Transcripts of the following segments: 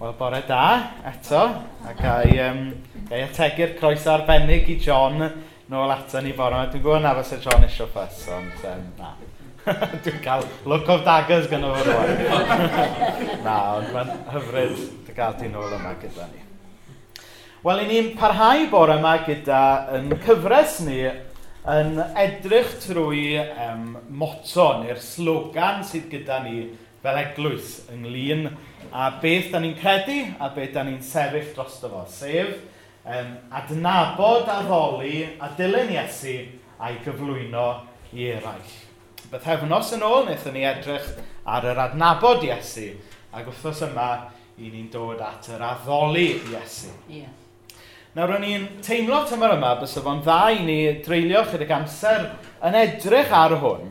Wel, bore da, eto, a gael um, gai ategu'r croes arbennig i John nôl ato ni bore yma. Dwi'n gwybod na fysa John eisiau ffys, ond um, na. Dwi'n cael look of daggers gan o'r rwan. na, ond mae'n hyfryd dy gael ti nôl yma gyda ni. Wel, i ni'n parhau bore yma gyda yn cyfres ni yn edrych trwy um, moto neu'r slogan sydd gyda ni fel eglwys ynglyn a beth da ni'n credu a beth da ni'n sefyll drosto fo, sef um, adnabod a ddoli a dilyn Iesu a'i gyflwyno i eraill. Bythefnos yn ôl, wnaethon ni edrych ar yr adnabod Iesu, ac wrthos yma, i ni'n dod at yr addoli Iesu. Yeah. Nawr, o'n i'n teimlo tymor yma, bys o fo'n dda i ni dreulio chydig amser yn edrych ar hwn,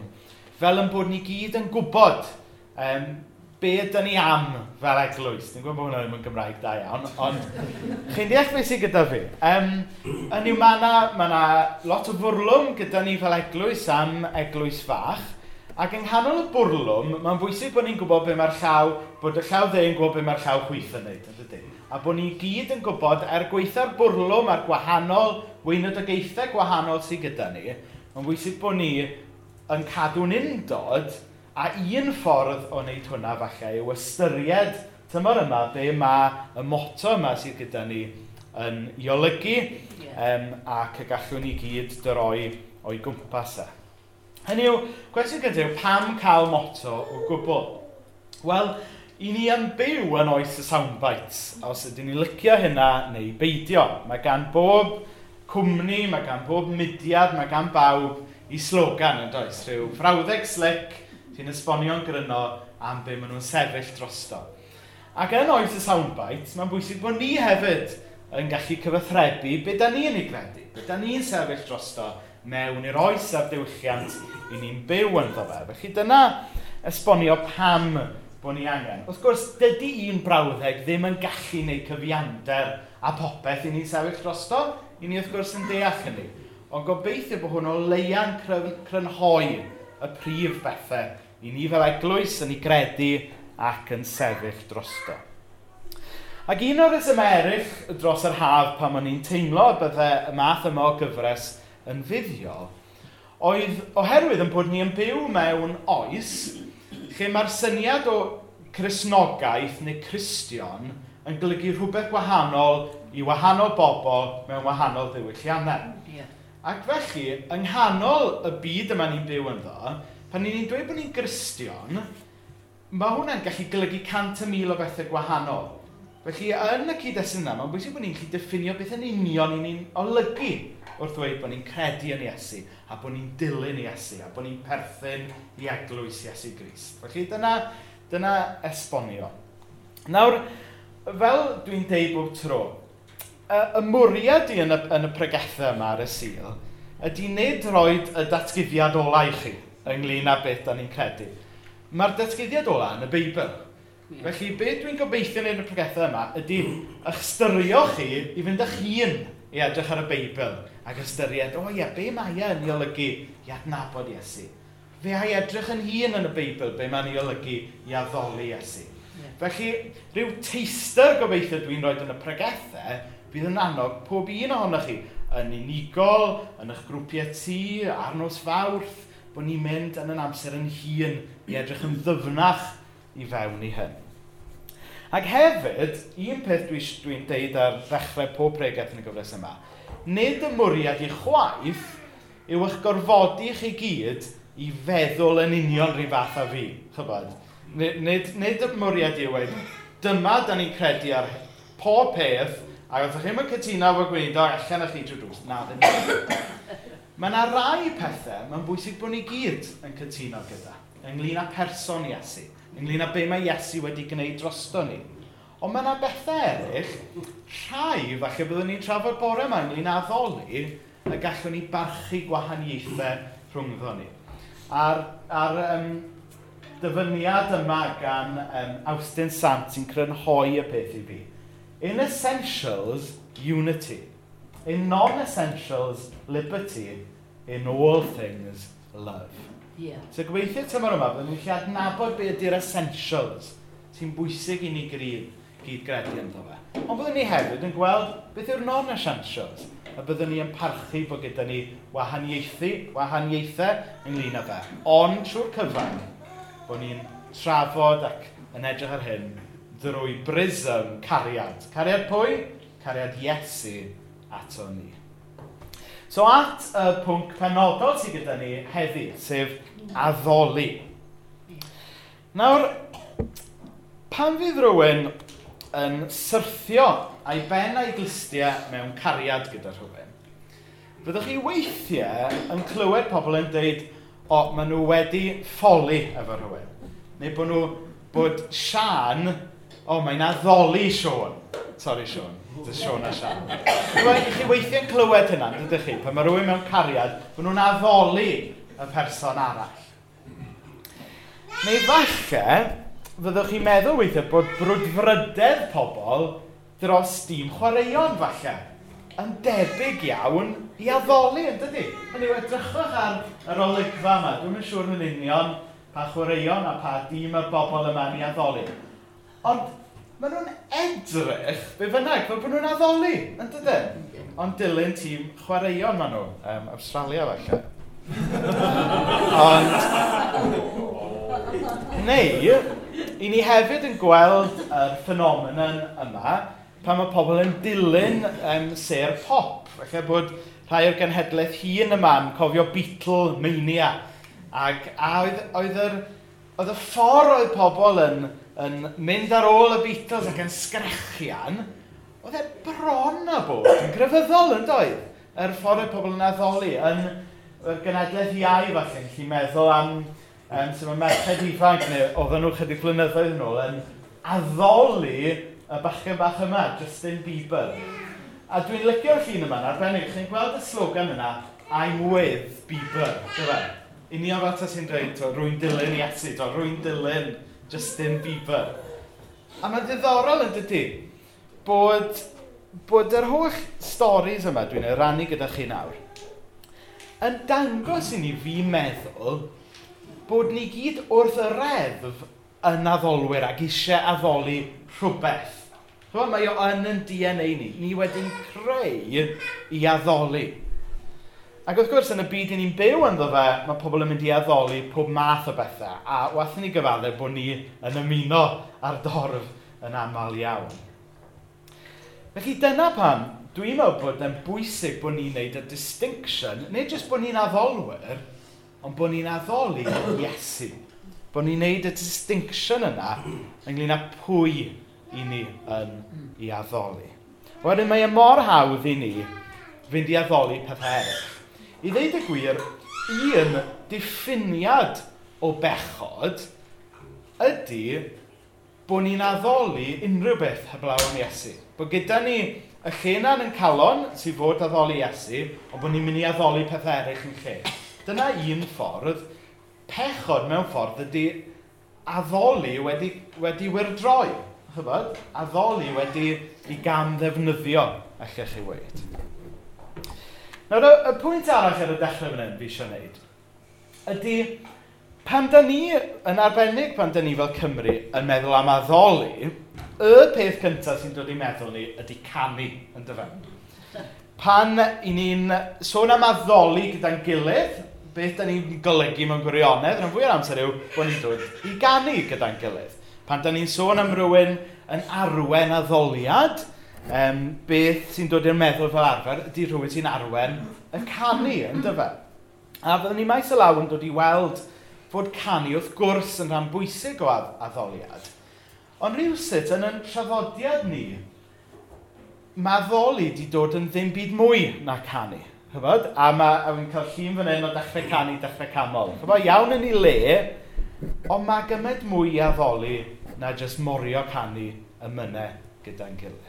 fel yn bod ni gyd yn gwybod um, be ydyn ni am fel eglwys. Dwi'n gwybod bod hwnna ddim yn Gymraeg da iawn, ond chi'n deall beth sy'n gyda fi. Um, yn yw mae yna ma lot o fwrlwm gyda ni fel eglwys am eglwys fach, ac yng nghanol y bwrlwm, mae'n bwysig bod ni'n gwybod be mae'r llaw, bod y llaw dde yn gwybod be mae'r llaw chwyth yn neud, ydy. A bod ni gyd yn gwybod, er gweitha'r bwrlwm a'r gwahanol, weinodogaethau gwahanol sydd gyda ni, mae'n bwysig bod ni yn cadw'n undod A un ffordd o wneud hwnna falle yw ystyried tymor yma be mae y moto yma sydd gyda ni yn i olygu yeah. um, ac y gallwn ni gyd droi o'i gwmpas e. Hynny yw, gwestiwn gyda yw pam cael moto o gwbl? Wel, i ni yn byw yn oes y soundbites, os ydyn ni licio hynna neu beidio. Mae gan bob cwmni, mae gan bob mudiad, mae gan bawb i slogan yn does, rhyw frawddeg slick, Ti'n esbonio'n gryno am be maen nhw'n sefyll drosto. Ac yn oes y soundbite, mae'n bwysig bod ni hefyd yn gallu cyfathrebu be da ni yn ei gredu, be da ni'n sefyll drosto mewn i'r oes a'r diwylliant i ni'n byw yn ddo fe. Felly dyna esbonio pam bod ni angen. Wrth gwrs, dydy un brawddeg ddim yn gallu neu cyfiander a popeth i ni'n sefyll drosto, i ni wrth gwrs yn deall hynny. Ond gobeithio bod hwn o leia'n crynhoi y prif bethau i ni fel eglwys yn ei gredu ac yn sefyll drosto. Ac un o'r resym eraill dros yr haf pan o'n i'n teimlo bydde y math yma o gyfres yn fuddio, oedd oherwydd yn bod ni yn byw mewn oes lle mae'r syniad o chrysnogaeth neu cristion yn golygu rhywbeth gwahanol i wahanol bobl mewn wahanol ddiwylliannau. Yeah. Ac felly, yng nghanol y byd yma ni'n byw ynddo, pan ni'n dweud bod ni'n Gristion, mae hwnna'n gallu golygu cant y mil o bethau gwahanol. Felly, yn y cyd-destun yna, mae'n bwysig bod ni'n gallu diffinio beth yn union ni'n olygu wrth dweud bod ni'n credu yn Iesu, a bod ni'n dilyn Iesu, a bod ni'n perthyn i eglwys Iesu Grist. Felly, dyna, dyna esbonio. Nawr, fel dwi'n deud bob tro, y y mwriad i yn y, yn y pregethau yma ar y sil ydy nid roed y datgyddiad olau i chi ynglyn â beth da ni'n credu. Mae'r datgyddiad ola yn y Beibl. Yeah. Felly, beth dwi'n gobeithio yn y pregethau yma ydy eich styrio chi i fynd eich hun i edrych ar y Beibl ac ystyried, o oh, ie, be mae e yn ei olygu i adnabod Iesu? Fe a'i edrych yn hun yn y Beibl, be mae'n ei olygu i addoli Iesu? Yeah. Felly, rhyw teister gobeithio dwi'n rhoi yn y pregethau, bydd yn annog pob un ohonoch chi yn unigol, yn eich grwpiau tŷ, arnos fawrth, bod ni'n mynd yn yn amser yn hun i edrych yn ddyfnach i fewn i hyn. Ac hefyd, un peth dwi'n dwi, deud ar ddechrau pob pregaeth yn y gyfres yma, nid y mwriad i chwaith yw eich gorfodi chi gyd i feddwl yn union rhyw fath a fi. Chybod? Nid, nid, nid y mwriad i wedi, dyma da ni'n credu ar pob peth, a os ydych chi'n cytuno fo gwneud o, allan ych chi drwy drws. Na, ddim. Mae yna rai pethau mae'n bwysig bod ni gyd yn cytuno gyda. Ynglyn â person Iesu. Ynglyn â be mae Iesu wedi gwneud drosto ni. Ond mae yna bethau eraill, rhai falle byddwn ni'n trafod bore yma ynglyn â ddoli, y gallwn ni barchu gwahaniaethau rhwngddo ni. A'r, ar um, dyfyniad yma gan um, Austin Sant sy'n crynhoi y peth i fi. In essentials, unity in non-essentials, liberty, in all things, love. Yeah. So gobeithio tymor yma, byddwn ni'n lle adnabod be ydy'r essentials sy'n bwysig i ni gyd, gyd gredu ynddo fe. Ond byddwn ni hefyd yn gweld beth yw'r non-essentials a byddwn ni yn parchu bod gyda ni wahaniaethu, wahaniaethau ynglyn â fe. Ond trwy'r cyfan, bod ni'n trafod ac yn edrych ar hyn drwy brism cariad. Cariad pwy? Cariad Iesu ato ni. So at y pwnc penodol sydd gyda ni heddi, sef addoli. Nawr, pan fydd rhywun yn syrthio a'i ben a'i glistiau mewn cariad gyda rhywun, byddwch chi weithiau yn clywed pobl yn dweud, o, maen nhw wedi ffoli efo rhywun. Neu bod nhw, bod Sian, o, mae'n addoli Sian. Sorry, Sian. Dy Sean a Sian. Chi weithio'n clywed hynna, dydych chi, pan mae rhywun mewn cariad, bod nhw'n addoli y person arall. Neu falle, fyddwch chi'n meddwl weithio bod brwdfrydedd pobl dros dîm chwaraeon falle yn debyg iawn i addoli, yn dydy? Hynny yw, edrychwch ar yr olygfa yma. Dwi'n yn siŵr yn union pa chwaraeon a pa dîm y bobl yma yn ei addoli. Ond maen nhw'n edrych, be fynnag, fel bod nhw'n addoli, yn dydyn? Ond dilyn tîm chwaraeon maen nhw, um, Australia falle. Ond, neu, i ni hefyd yn gweld y ffenomenon yma pan mae pobl yn dilyn um, ser pop. Felly bod rhai o'r genhedlaeth hun yma yn cofio Beatle Mania. Ac a oedd, oedd, yr, oedd y ffordd oedd pobl yn yn mynd ar ôl y Beatles ac yn sgrechian, oedd e bron a bod yn grefyddol yn doedd. Yr ffordd y pobl yn addoli, yn y genedlaeth iau falle, chi'n meddwl am um, sy'n y merched ifanc, neu oedden nhw chydig flynyddoedd yn ôl, yn addoli y bachgen bach yma, Justin Bieber. A dwi'n licio'r llun yma, arbennig, chi'n gweld y slogan yna, I'm with Bieber, dyfa. E? Union fel ta sy'n dweud, rwy'n dilyn Iesu, rwy'n dilyn Justin Bieber. A mae'n ddiddorol yn dydy bod, bod yr holl storys yma dwi'n ei rannu gyda chi nawr yn dangos i ni fi meddwl bod ni gyd wrth y reddf yn addolwyr ac eisiau addoli rhywbeth. Chwa, mae o yn yn DNA ni. Ni wedi'n creu i addoli. Ac wrth gwrs, yn y byd ni'n byw ynddo fe, mae pobl yn mynd i addoli pob math o bethau. A wathyn ni gyfaddau bod ni yn ymuno ar dorf yn aml iawn. Felly dyna pam dwi'n meddwl bod yn bwysig bod ni'n neud y distinction, nid jyst bod ni'n addolwyr, ond bod ni'n addoli Iesu. Bod ni'n neud y distinction yna ynglyn â pwy i ni yn i addoli. Wedyn mae y mor hawdd i ni fynd i addoli pethau eraill. I ddeud y gwir, un diffiniad o bechod ydy bod ni'n addoli unrhyw beth heblaw am Iesu. Bod gyda ni y chenan yn calon sydd fod addoli Iesu, ond bod ni'n mynd i addoli pethau eraill yn lle. Dyna un ffordd, pechod mewn ffordd ydy addoli wedi, wedi wirdroi. Chybod? Addoli wedi i gam ddefnyddio, allech chi weid. Nawr, y, y pwynt arall ar y dechrau fan hyn fi eisiau gwneud, ydy pan da ni, yn arbennig pan da ni fel Cymru, yn meddwl am addoli, y peth cyntaf sy'n dod i meddwl ni ydy canu yn dyfan. Pan i ni'n sôn am addoli gyda'n gilydd, beth da ni'n golygu mewn gwirionedd, yn fwy o'r amser yw bod ni'n dod i ganu gyda'n gilydd. Pan da ni'n sôn am rhywun yn arwen addoliad, um, beth sy'n dod i'r meddwl fel arfer ydy rhywun sy'n arwen y canu, yn dyfa. A fyddwn ni maes y law yn dod i weld fod canu wrth gwrs yn rhan bwysig o addoliad. Ond rhywsut yn yn traddodiad ni, mae ddoli wedi dod yn ddim byd mwy na canu. Chybod? A mae'n cael llun fan hyn o dechrau canu, dechrau camol. Chybod? Iawn yn ei le, ond mae gymaint mwy i addoli na jyst morio canu y mynau gyda'n gilydd.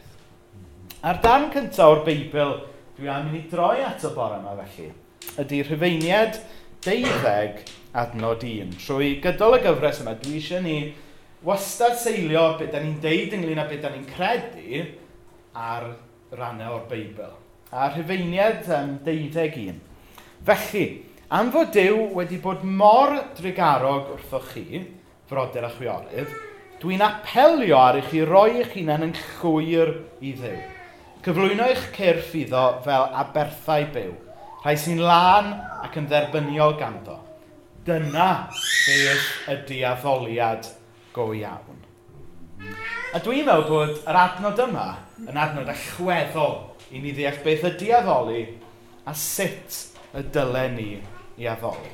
A'r dan cyntaf o'r Beibl dwi am mynd i droi at y bore yma felly, ydy rhyfeiniad 12 adnod un. Trwy gydol y gyfres yma, dwi eisiau ni wastad seilio beth da ni'n deud ynglyn â beth da ni'n credu ar rannau o'r Beibl. A rhyfeiniad um, 12 1. Felly, am fod Dyw wedi bod mor drigarog wrthoch chi, frodyr a chwiorydd, dwi'n apelio ar i chi roi eich hunain yn llwyr i Ddew Cyflwyno eich cyrff iddo fel aberthau byw, rhai sy'n lân ac yn dderbyniol ganddo. Dyna beth ydy addoliad go iawn. A dwi'n meddwl bod yr adnod yma yn adnod allweddol i ni ddeall beth ydy addoli a sut y dylen ni i addoli.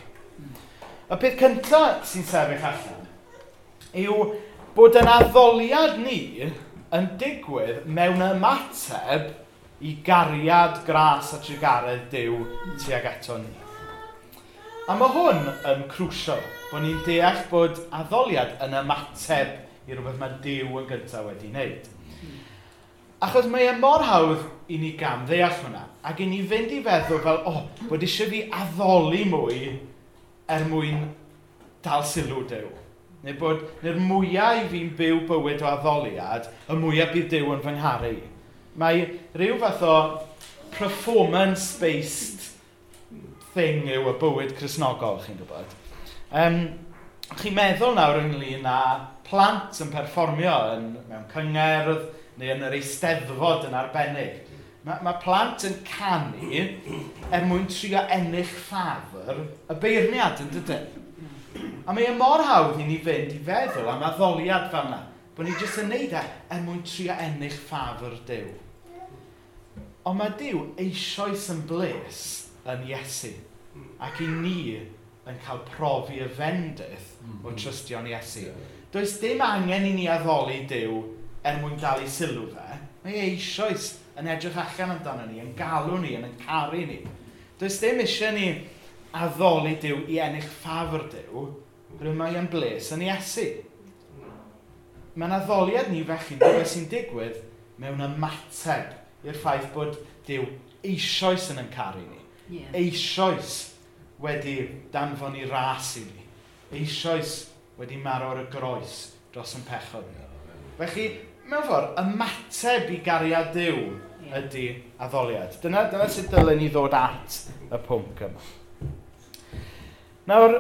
Y peth cyntaf sy'n sefyll allan yw bod yn addoliad ni yn digwydd mewn ymateb i gariad gras a trigaredd Dyw tuag eto ni. A mae hwn yn crucial bod ni'n deall bod addoliad yn ymateb i rhywbeth mae Dyw yn gyntaf wedi wneud. Achos mae e mor hawdd i ni gam ddeall hwnna, ac i ni fynd i feddwl fel, o, oh, bod eisiau fi addoli mwy er mwyn dal sylw Dyw. Neu bod, neu'r mwyaf i fi'n byw bywyd o addoliad, y mwyaf bydd Dyw yn fy ngharu. Mae rhyw fath o performance-based thing yw y bywyd chrysnogol, chi'n gwybod. Um, chi'n meddwl nawr ynglyn â plant yn perfformio yn, mewn cyngerdd neu yn yr eisteddfod yn arbennig. Mae ma plant yn canu er mwyn trio ennill ffafr y beirniad yn dydyn. A mae e mor hawdd i ni fynd i feddwl am addoliad fan yna. Bod ni jyst yn neud e er mwyn trio ennill ffafr Dyw. Ond mae Dyw eisoes yn bles yn Iesu. Ac i ni yn cael profi y fendydd mm o mm-hmm. trystio'n Iesu. Does dim angen i ni addoli Dyw er mwyn dal ei sylw fe. Mae e eisoes yn edrych allan amdano ni, yn galw ni, yn caru ni. Does dim eisiau ni addoli Dyw i ennill ffafr Dyw, rwy'n mae yn bles yn Iesu. Mae'n addoliad ni fechyn beth sy'n digwydd mewn ymateb i'r ffaith bod Dyw eisoes yn yn caru ni. Yeah. Eisoes wedi danfon i ras i ni. Eisoes wedi marw y groes dros yn pechod ni. Felly, mewn ffordd, ymateb i gariad Dyw ydy addoliad. Dyna, dyna sut dylen ni ddod at y pwnc yma. Nawr,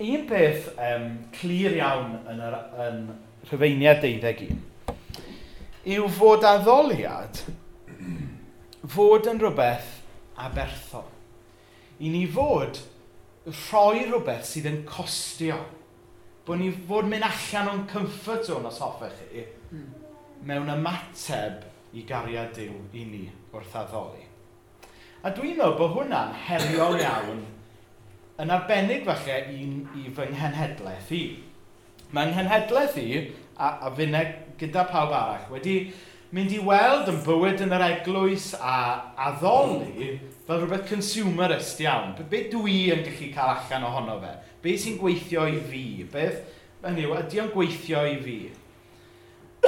un peth um, clir iawn yn, yr, yn rhyfeiniad deuddeg un yw fod addoliad fod yn rhywbeth aberthol. I ni fod rhoi rhywbeth sydd yn costio. Bod ni fod mynd allan o'n comfort zone os hoffech chi mewn ymateb i gariad Dyw i ni wrth addoli. A dwi'n meddwl bod hwnna'n heriol iawn yn arbennig falle un i fy nghenhedlaeth i. Mae nghenhedlaeth i, a, a fyne gyda pawb arall, wedi mynd i weld yn bywyd yn yr eglwys a addoli fel rhywbeth consumerist iawn. Be, be dwi yn gallu cael allan ohono fe? Be sy'n gweithio i fi? Beth, hynny yw, ydy o'n gweithio i fi?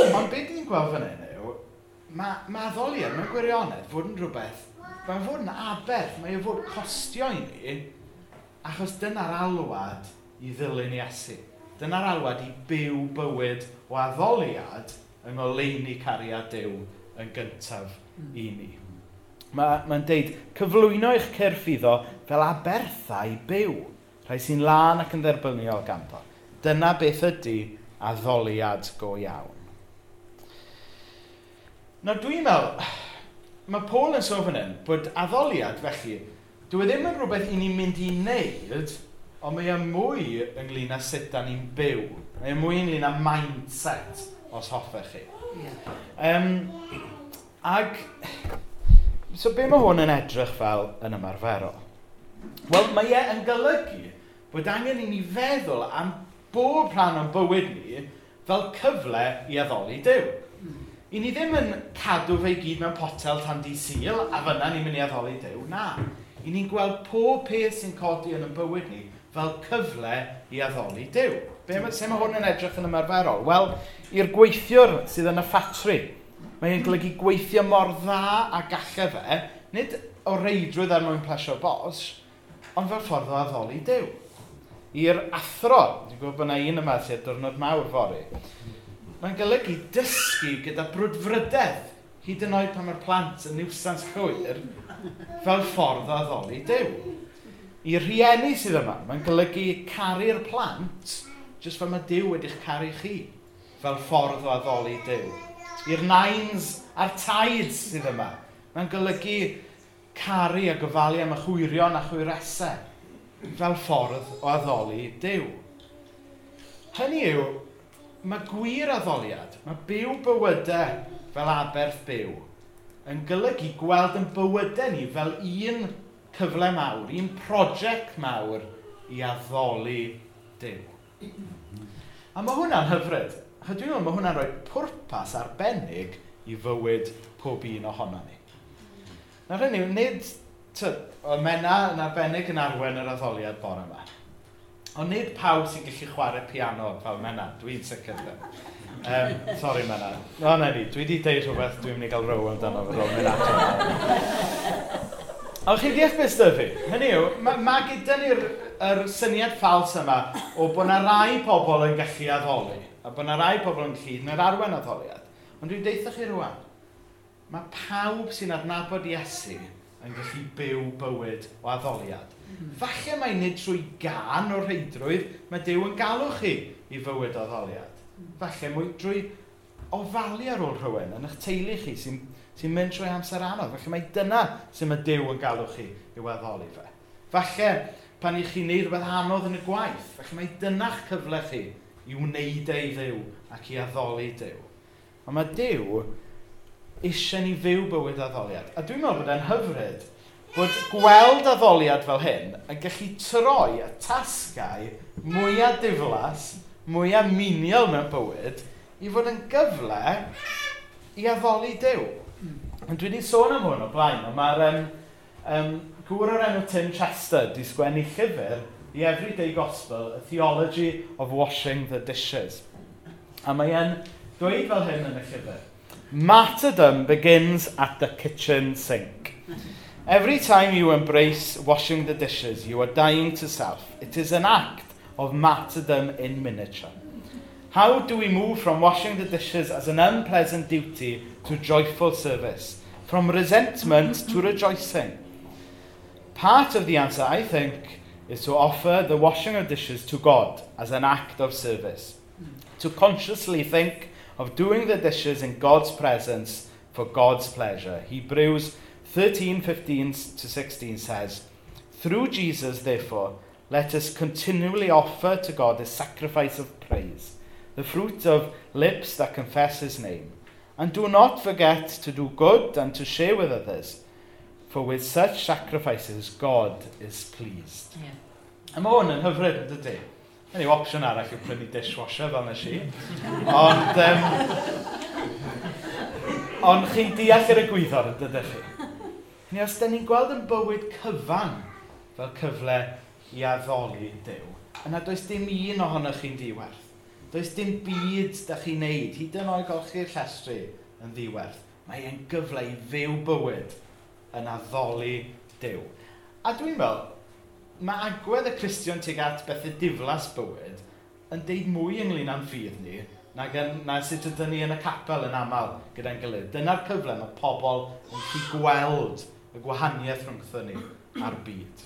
Ond beth ni'n gweld fan hyn yw, mae ma addoliad, e, mae gwirionedd fod yn rhywbeth, mae'n fod yn aberth, mae'n e fod costio i ni Achos dyna'r alwad i ddilyn Iesu. Dyna'r alwad i byw bywyd o addoliad yng ngoleini cariad Dyw yn gyntaf hmm. i ni. Mae'n ma deud, cyflwyno eich cyrff iddo fel aberthau byw, rhai sy'n lan ac yn dderbyniol ganddo. Dyna beth ydy addoliad go iawn. Nawr dwi'n meddwl, mae Paul yn sôn fan hyn bod addoliad felly Dwi e ddim yn rhywbeth i ni'n mynd i wneud, ond mae yn mwy ynglyn â sut da ni'n byw. Mae yn mwy ynglyn â mindset, os hoffech chi. Yeah. Um, ag, so be mae hwn yn edrych fel yn ymarferol? Wel, mae e yn golygu bod angen i ni feddwl am bob rhan o'n bywyd ni fel cyfle i addoli Dyw. I ni ddim yn cadw fe i gyd mewn potel tan di syl, a fyna ni'n mynd i addoli Dyw, na i ni'n gweld pob peth sy'n codi yn y bywyd ni fel cyfle i addoli Dyw. Be mae, se mae hwn yn edrych yn ymarferol? Wel, i'r gweithiwr sydd yn y ffatri, mae'n golygu gweithio mor dda a gallai fe, nid o reidrwydd er mwyn plesio bos, ond fel ffordd o addoli Dyw. I'r athro, dwi'n gwybod bod yna un yma sydd dyrnod mawr fori, mae'n golygu dysgu gyda brwdfrydedd hyd yn oed pan mae'r plant yn niwsans llwyr, fel ffordd o ddoli Dyw. I rhieni sydd yma, mae'n golygu caru'r plant jyst fel mae Dyw wedi'ch caru chi fel ffordd o addoli Dyw. I'r nains a'r taids sydd yma, mae'n golygu caru a gofalu am y chwirion a chwiresau fel ffordd o addoli Dyw. Hynny yw, mae gwir addoliad, mae byw bywydau fel aberth byw – yn golygu gweld yn bywydau ni fel un cyfle mawr, un prosiect mawr i addoli Dyw. A mae hwnna'n hyfryd. Dwi'n meddwl mae hwnna'n rhoi pwrpas arbennig i fywyd pob un ohono ni. Nawr hynny, nid y mena yn arbennig yn arwen yr addoliad bore yma. Ond nid pawb sy'n gallu chwarae piano fel Mena, dwi'n sicr ddim. Um, sorry Mena. No, na ni, dwi wedi deud rhywbeth, dwi'n mynd i gael row amdano fod o'n mynd. Ond chi ddeall beth sydd fi? Hynny yw, mae ma gyda ni'r er syniad ffals yma o bod yna rai pobl yn gallu addoli, a bod yna rai pobl yn gallu yn yr arwen addoliad. Ond dwi'n deitha chi rwan, mae pawb sy'n adnabod Iesu yn gallu byw bywyd o addoliad Falle mai nid trwy gan o'r heidrwydd mae Dyw yn galw chi i fywyd o ddoliad. Falle mwy drwy ofalu ar ôl rhywun yn eich teulu chi sy'n sy mynd trwy amser anodd. Falle mae dyna sy'n mae Dyw yn galw chi i weddoli fe. Falle pan i chi'n neud rhywbeth anodd yn y gwaith, falle mae dyna'ch cyfle chi i wneud ei ddew ac i addoli dew. Ond mae dew eisiau ni fyw bywyd addoliad. A dwi'n meddwl bod e'n hyfryd bod gweld addoliad fel hyn yn gallu troi y tasgau mwyaf diflas, mwyaf miniol mewn bywyd, i fod yn gyfle i addoli Dyw. Ond hmm. dwi wedi sôn am hwn o blaen, ond mae'r um, um, gŵr o'r enw Tim Chester di sgwennu llyfr The Everyday Gospel, A Theology of Washing the Dishes. A mae e'n dweud fel hyn yn y llyfr. Martyrdom begins at the kitchen sink. Every time you embrace washing the dishes, you are dying to self. It is an act of martyrdom in miniature. How do we move from washing the dishes as an unpleasant duty to joyful service? From resentment to rejoicing? Part of the answer, I think, is to offer the washing of dishes to God as an act of service. To consciously think of doing the dishes in God's presence for God's pleasure. Hebrews 13, 15 to 16 says, Through Jesus, therefore, let us continually offer to God a sacrifice of praise, the fruit of lips that confess his name. And do not forget to do good and to share with others, for with such sacrifices God is pleased. Yeah. A mae hwn yn hyfryd yn dydy. Yn yw opsiwn arall yw prynu dishwasher fel nes i. Ond, um, ond chi'n deall yr y gwyddor yn dydych chi. Ni os da ni'n gweld yn bywyd cyfan fel cyfle i addoli Dyw, yna does dim un ohonoch chi'n diwerth. Does dim byd da chi'n neud, hyd yn oed golchi'r llestri yn ddiwerth. Mae e'n gyfle i fyw bywyd yn addoli Dyw. A dwi'n meddwl, mae agwedd y Cristion tuag at beth y diflas bywyd yn deud mwy ynglyn â'n ffydd ni na, gen, na sut ydyn ni yn y capel yn aml gyda'n gilydd. Dyna'r cyfle mae pobl yn chi gweld y gwahaniaeth rhwngthyn ni a'r byd.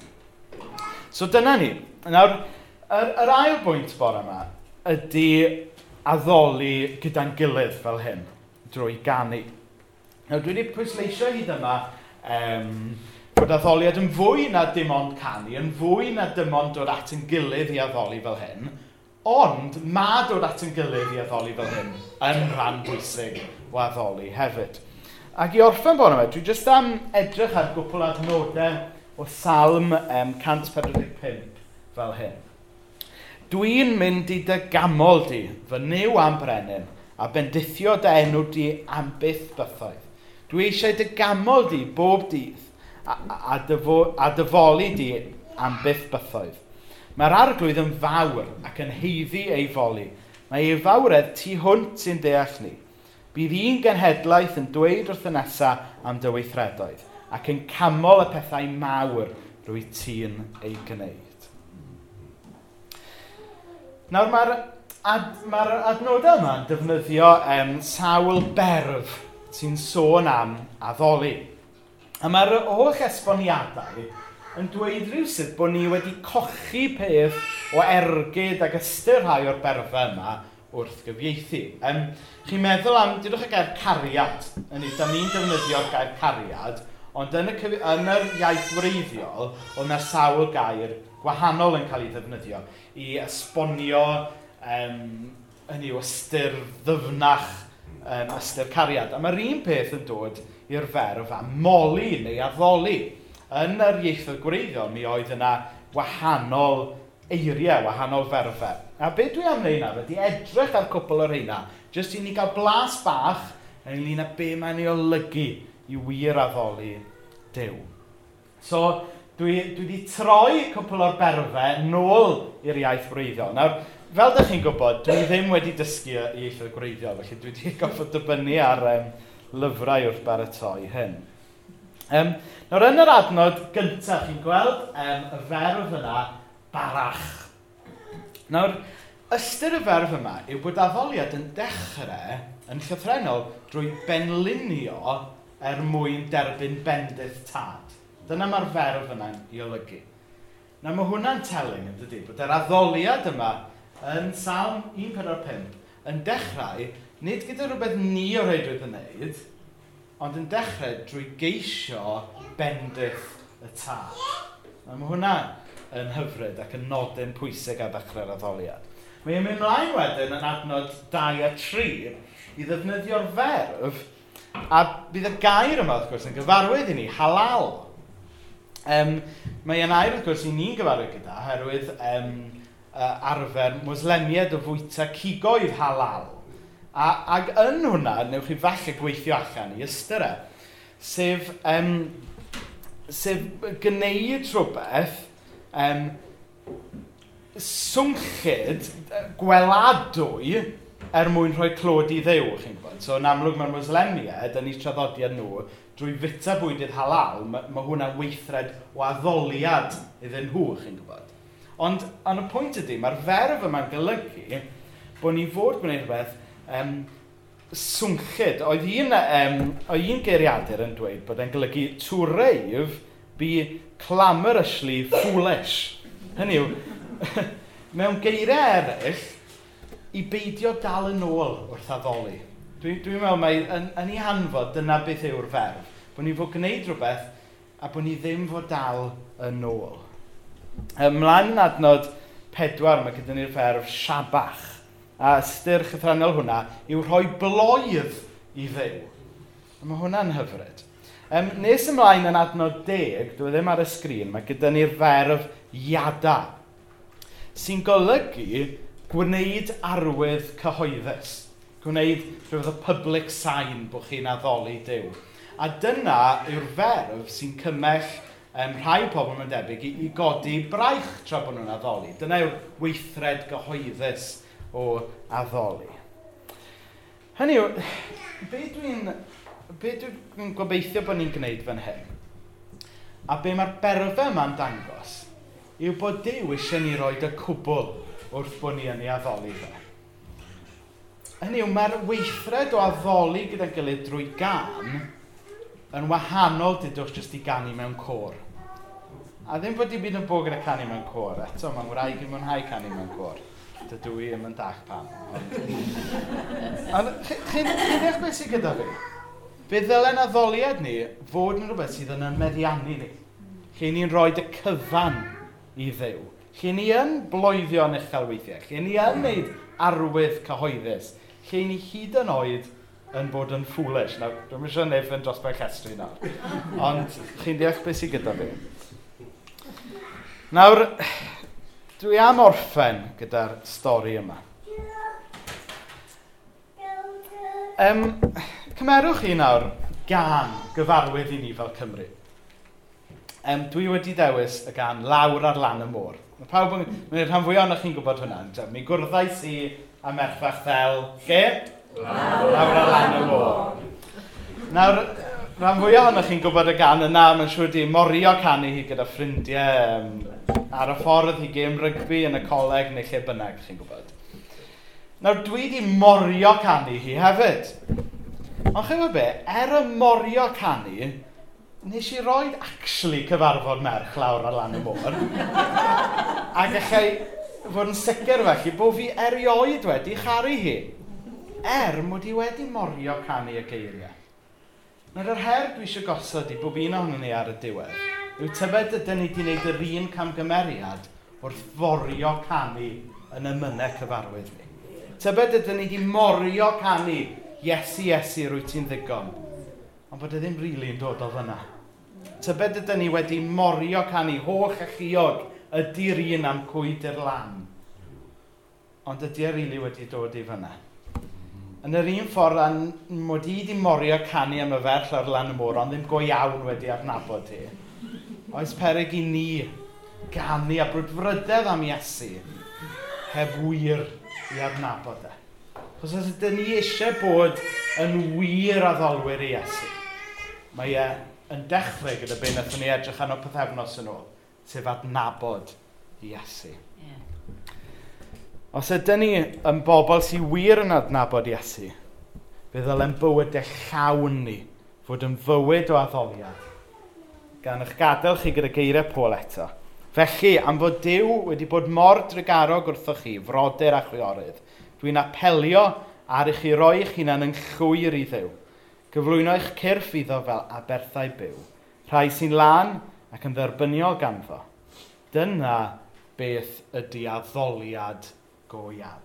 So dyna ni. Nawr, yr, yr ail bwynt bore yma ydy addoli gyda'n gilydd fel hyn, drwy ganu. Nawr, dwi wedi pwysleisio hyd yma um, bod addoliad yn fwy na dim ond canu, yn fwy na dim ond dod at yn gilydd i addoli fel hyn, ond ma dod at yn gilydd i addoli fel hyn yn rhan bwysig o addoli hefyd. Ac i orffen bod yma, dwi jyst am edrych ar gwpl adnodau o salm um, 145 fel hyn. Dwi'n mynd i dy gamol di, fy niw am brenin, a bendithio dy enw di am byth bythoedd. Dwi eisiau dy gamol di bob dydd, a, a, dyfo, a dyfoli di am byth bythoedd. Mae'r arglwydd yn fawr ac yn heiddi ei foli. Mae ei fawredd tu hwnt sy'n deall ni. Bydd un genhedlaeth yn dweud wrth y nesaf am dy weithredoedd ac yn camol y pethau mawr rwy ti'n ei gwneud. Nawr mae'r ad, mae adnodau yma yn defnyddio um, sawl berf sy'n sôn am addoli. A mae'r holl esboniadau yn dweud rhywsyd bod ni wedi cochi peth o ergyd ac ystyr rhai o'r berfau yma wrth gyfieithu. Um, chi'n meddwl am, dydwch y gair cariad, yn eitha ni'n defnyddio'r gair cariad, ond yn y, yn yr iaith wreiddiol, oedd yna sawl gair gwahanol yn cael ei ddefnyddio i esbonio um, hynny yw ystyr ddyfnach um, ystyr cariad. A mae'r un peth yn dod i'r ferf am moli neu addoli. Yn yr ieithoedd gwreiddiol, mi oedd yna wahanol eiriau wahanol ferfau. A beth dwi am wneud nawr ydy edrych ar cwpl o'r heina, jyst i ni gael blas bach ynglyn â be mae'n ei olygu i wir addoli dew. So, dwi, dwi wedi troi cwpl o'r berfau nôl i'r iaith gwreiddiol. Nawr, fel ydych chi'n gwybod, dwi ddim wedi dysgu i ieithoedd gwreiddiol, felly dwi wedi goffod dibynnu ar um, lyfrau wrth baratoi hyn. Um, nawr, yn yr adnod gyntaf, chi'n gweld um, y ferf yna, barach. Nawr, ystyr y ferf yma yw bod addoliad yn dechrau yn llythrenol drwy benlunio er mwyn derbyn bendydd tad. Dyna mae'r ferf yna'n i olygu. Na mae hwnna'n telyn yn dydy, bod yr addoliad yma yn salm 145 yn dechrau nid gyda rhywbeth ni o reidrwydd yn wneud, ond yn dechrau drwy geisio bendydd y tad. Na mae hwnna yn hyfryd ac yn nodyn pwysig ar ddechrau'r addoliad. Mae'n mynd mlaen wedyn yn adnod 2 a 3 i ddefnyddio'r ferf a bydd y gair yma wrth gwrs yn gyfarwydd i ni, halal. Um, mae yna air wrth gwrs i ni'n gyfarwydd gyda oherwydd um, uh, arfer mwyslemiad o fwyta cigoedd halal. A, ac yn hwnna, newch chi falle gweithio allan i ystyr e, sef, um, sef gwneud rhywbeth um, swngchyd gweladwy er mwyn rhoi clod i ddew, chi'n gwybod. So, yn amlwg mae'r Muslimiad, yn ei traddodiad nhw, drwy fita bwydydd halal, mae, mae hwnna'n weithred o addoliad iddyn nhw, chi'n gwybod. Ond, yn y pwynt ydy, mae'r ferf yma'n golygu bod ni fod gwneud rhywbeth um, swngchyd. Oedd un, um, oedd un geiriadur yn dweud bod e'n golygu twreif be clamorously foolish. Hynny yw, mewn geiriau eraill, i beidio dal yn ôl wrth addoli. Dwi'n dwi, meddwl mai yn, yn ei hanfod dyna beth yw'r ferf. Bod ni fod gwneud rhywbeth a bod ni ddim fod dal yn ôl. Ymlaen yn adnod pedwar mae gyda ni'r ferf siabach. A ystyr chythrannol hwnna yw rhoi bloedd i ddew. A mae hwnna'n hyfryd. Um, nes ymlaen yn adnod deg, dwi e ddim ar y sgrin, mae gyda ni'r ferf iada, sy'n golygu gwneud arwydd cyhoeddus, gwneud rhywbeth o public sign bod chi'n addoli Dyw. A dyna yw'r ferf sy'n cymell um, rhai pobl yn debyg i, i godi braich tra bod nhw'n addoli. Dyna yw'r weithred gyhoeddus o addoli. Hynny yw, beth dwi'n be dwi'n gobeithio bod ni'n gwneud fan hyn, a be mae'r berfau yma'n dangos, yw bod Dyw eisiau ni roed y cwbl wrth bod ni yn ei addoli fe. Hynny yw, mae'r weithred o addoli gyda'n gilydd drwy gan yn wahanol dydwch jyst i ganu mewn cor. A ddim bod i byd yn bod gyda canu mewn cor. Eto, mae'n wraig i mwynhau canu mewn cor. Dydw i ddim yn dach pam. Ond... Chi'n eich beth sy'n gyda fi? Fe ddylen addoliad ni fod yn rhywbeth sydd yn ymeddiannu ni. Lle ni'n rhoi y cyfan i ddew. Lle ni yn bloeddio yn uchel weithiau. Lle ni yn wneud arwydd cyhoeddus. Lle ni hyd yn oed yn bod yn foolish. Nawr, dwi'n mysio nef yn dros bai llestri nawr. Ond chi'n deall beth sydd gyda fi. Nawr, dwi am orffen gyda'r stori yma. Um, cymerwch chi nawr gan gyfarwydd i ni fel Cymru. Um, dwi wedi dewis y gan lawr ar lan y môr. Mae pawb yn... Mae'n rhan fwy ohonoch chi'n gwybod hwnna. Mi gwrddais i a merchfach fel... Ge? Lawr, lawr ar lan y môr. Nawr, rhan fwy ohonoch chi'n gwybod y gan yna, mae'n siŵr di morio canu hi gyda ffrindiau um, ar y ffordd i gêm rygbi yn y coleg neu lle bynnag chi'n gwybod. Nawr, dwi di morio canu hi hefyd. Ond chyfo be, er y morio canu, nes i roed actually cyfarfod merch lawr ar lan y môr. a gallai fod yn sicr felly bod fi erioed wedi charu hi. Er mod i wedi morio canu y geiriau. Nawr yr her dwi eisiau gosod i bob un ohonyn ni ar y diwedd yw tybed ydyn ni wedi gwneud yr un camgymeriad wrth forio canu yn y mynau cyfarwydd ni. Tybed ydyn ni wedi morio canu Iesu, Iesu, rwy ti'n ddigon. Ond bod e ddim rili really yn dod o fyna. Tybed ydyn ni wedi morio canu hoch a chiog ydy'r un am cwyd i'r lan. Ond ydy e rili really wedi dod i fyna. Yn yr un ffordd, an mod i wedi morio canu am y ferch ar lan y môr, ond ddim go iawn wedi adnabod hi. Oes peryg i ni ganu a brwdfrydedd am Iesu heb wir i adnabod e. Os oes ydyn ni eisiau bod yn wir addolwyr i Iesu, mae e yn dechrau gyda be wnaethon ni edrych yn o pethefnos yn ôl, sef adnabod Iesu. Yeah. Os ydyn ni yn bobl sy'n wir yn adnabod Iesu, fe ddylen eich llawn ni fod yn fywyd o addoliad gan eich gadael chi gyda geiriau Pôl eto. Felly, am fod Dyw wedi bod mor drygarog wrthoch chi, frodyr a chwiorydd, Dwi'n apelio ar eich i roi eich hunan yn llwyr i ddew. Gyflwyno eich cyrff iddo fel aberthau byw. Rhai sy'n lan ac yn dderbyniol ganddo. Dyna beth ydy addoliad go iawn.